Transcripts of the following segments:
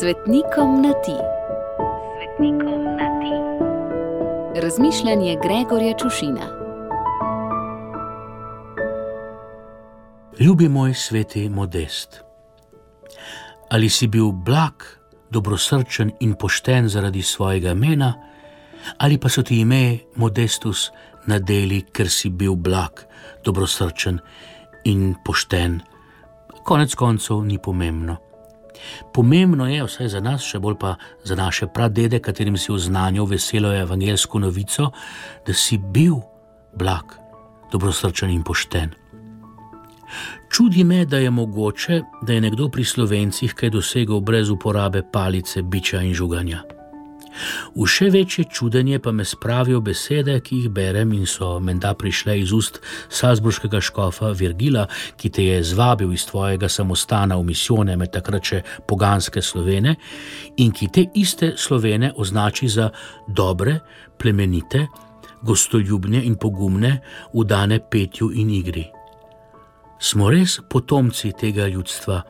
Svetnikom na ti. Svetnikom na ti. Razmišljanje Gregorja Čušina. Ljubi moj sveti modest. Ali si bil blag, dobrosrčen in pošten zaradi svojega imena, ali pa so ti ime modestus nadeli, ker si bil blag, dobrosrčen in pošten, konec koncev ni pomembno. Pomembno je, vsaj za nas, še bolj pa za naše pradede, katerim si oznanjal veselo evangelsko novico, da si bil blag, dobrosrčen in pošten. Čudi me, da je mogoče, da je nekdo pri slovencih kaj dosegel brez uporabe palice, biča in žuganja. V še večje čudenje pa me spravijo besede, ki jih berem in so menda prišle iz ust salzburškega škofa Virgila, ki te je zvabil iz tvojega samostana v misijone med takrat še poganske slovene in ki te iste slovene označi za dobre, plemenite, gostoljubne in pogumne, udane petju in igri. Smo res potomci tega ljudstva?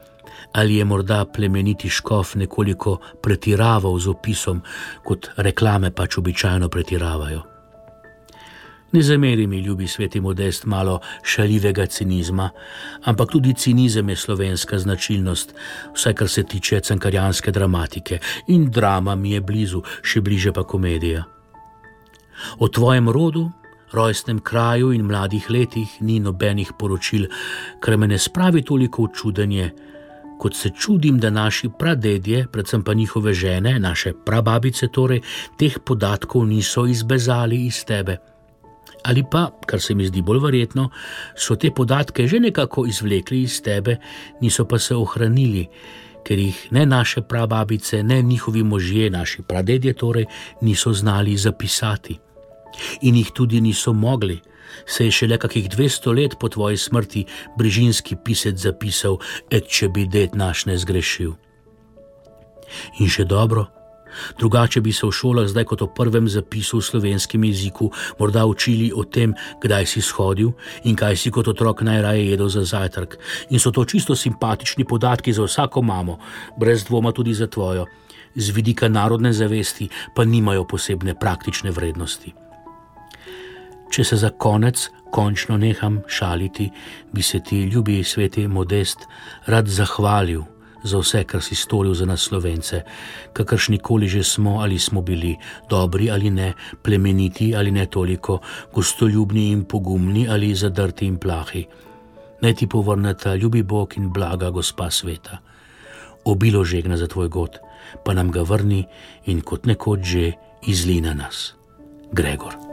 Ali je morda plemeniti škof nekoliko pretiraval z opisom, kot reklame pač običajno pretiravajo. Ne zameri mi, ljubi sveti modest, malo šaljivega cinizma, ampak tudi cinizem je slovenska značilnost, vsaj kar se tiče cankarjanske dramatike in drama mi je blizu, še bliže pa komedija. O tvojem rodu, rojstnem kraju in mladih letih ni nobenih poročil, kar me ne spravi toliko v čudenje, kot se čudim, da naši pradedje, predvsem pa njihove žene, naše prababice, torej teh podatkov niso izbezali iz tebe. Ali pa, kar se mi zdi bolj verjetno, so te podatke že nekako izvlekli iz tebe, niso pa se ohranili, ker jih ne naše prababice, ne njihovi možje, naši pradedje, torej niso znali zapisati. In jih tudi niso mogli se je šele kakih 200 let po tvoji smrti brižinski pisec zapisal, et če bi det naš ne zgrešil. In še dobro, drugače bi se v šolah zdaj kot o prvem zapisu v slovenskem jeziku morda učili o tem, kdaj si shodil in kaj si kot otrok najraje jedel za zajtrk. In so to čisto simpatični podatki za vsako mamo, brez dvoma tudi za tvojo. Z vidika narodne zavesti pa nimajo posebne praktične vrednosti. Če se za konec končno neham šaliti, bi se ti, ljubi sveti modest, rad zahvalil za vse, kar si storil za nas slovence, kakršni koli že smo ali smo bili, dobri ali ne, plemeniti ali ne toliko, gostoljubni in pogumni ali zadrti in plahi. Naj ti povrneta ljubi Bog in blaga gospa sveta. Obilo žegna za tvoj god, pa nam ga vrni in kot nekoč že izli na nas. Gregor.